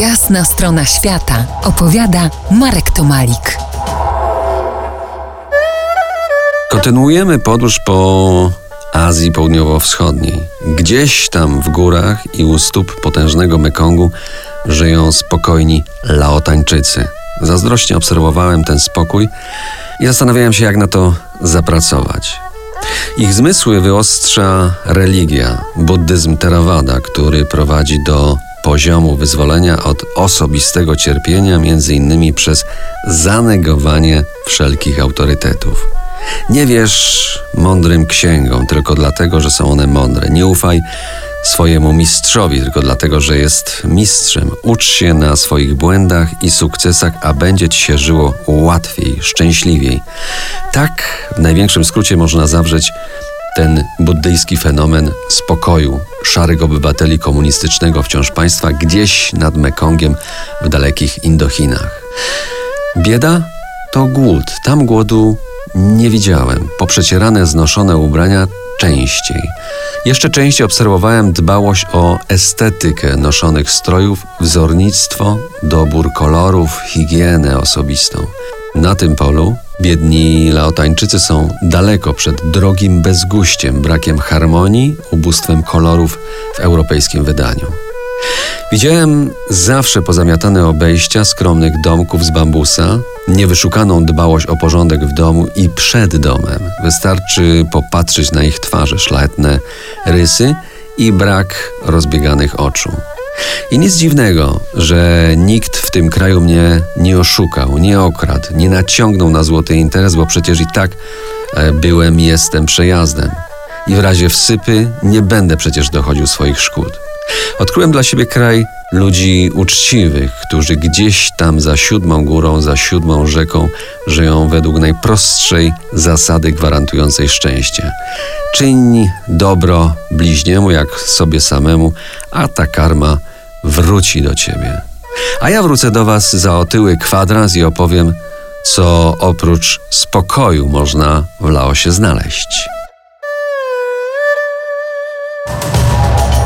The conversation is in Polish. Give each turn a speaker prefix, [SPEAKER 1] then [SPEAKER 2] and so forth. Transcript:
[SPEAKER 1] Jasna strona świata opowiada Marek Tomalik.
[SPEAKER 2] Kontynuujemy podróż po Azji Południowo-Wschodniej. Gdzieś tam w górach i u stóp potężnego Mekongu żyją spokojni Laotańczycy. Zazdrośnie obserwowałem ten spokój i zastanawiałem się, jak na to zapracować. Ich zmysły wyostrza religia, buddyzm Theravada, który prowadzi do poziomu wyzwolenia od osobistego cierpienia, między innymi przez zanegowanie wszelkich autorytetów. Nie wierz mądrym księgom tylko dlatego, że są one mądre. Nie ufaj swojemu mistrzowi tylko dlatego, że jest mistrzem. Ucz się na swoich błędach i sukcesach, a będzie ci się żyło łatwiej, szczęśliwiej. Tak w największym skrócie można zawrzeć ten buddyjski fenomen spokoju szarych obywateli komunistycznego wciąż państwa gdzieś nad Mekongiem w dalekich Indochinach. Bieda to głód. Tam głodu nie widziałem. Poprzecierane, znoszone ubrania częściej. Jeszcze częściej obserwowałem dbałość o estetykę noszonych strojów, wzornictwo, dobór kolorów, higienę osobistą. Na tym polu biedni Laotańczycy są daleko przed drogim bezguściem, brakiem harmonii, ubóstwem kolorów w europejskim wydaniu. Widziałem zawsze pozamiatane obejścia skromnych domków z bambusa, niewyszukaną dbałość o porządek w domu i przed domem. Wystarczy popatrzeć na ich twarze, szlachetne rysy i brak rozbieganych oczu. I nic dziwnego, że nikt w tym kraju mnie nie oszukał, nie okradł, nie naciągnął na złoty interes, bo przecież i tak e, byłem jestem przejazdem. I w razie wsypy nie będę przecież dochodził swoich szkód. Odkryłem dla siebie kraj ludzi uczciwych, którzy gdzieś tam za siódmą górą, za siódmą rzeką żyją według najprostszej zasady gwarantującej szczęście. Czyń dobro bliźniemu jak sobie samemu, a ta karma wróci do ciebie. A ja wrócę do Was za otyły kwadrans i opowiem, co oprócz spokoju można w Laosie znaleźć.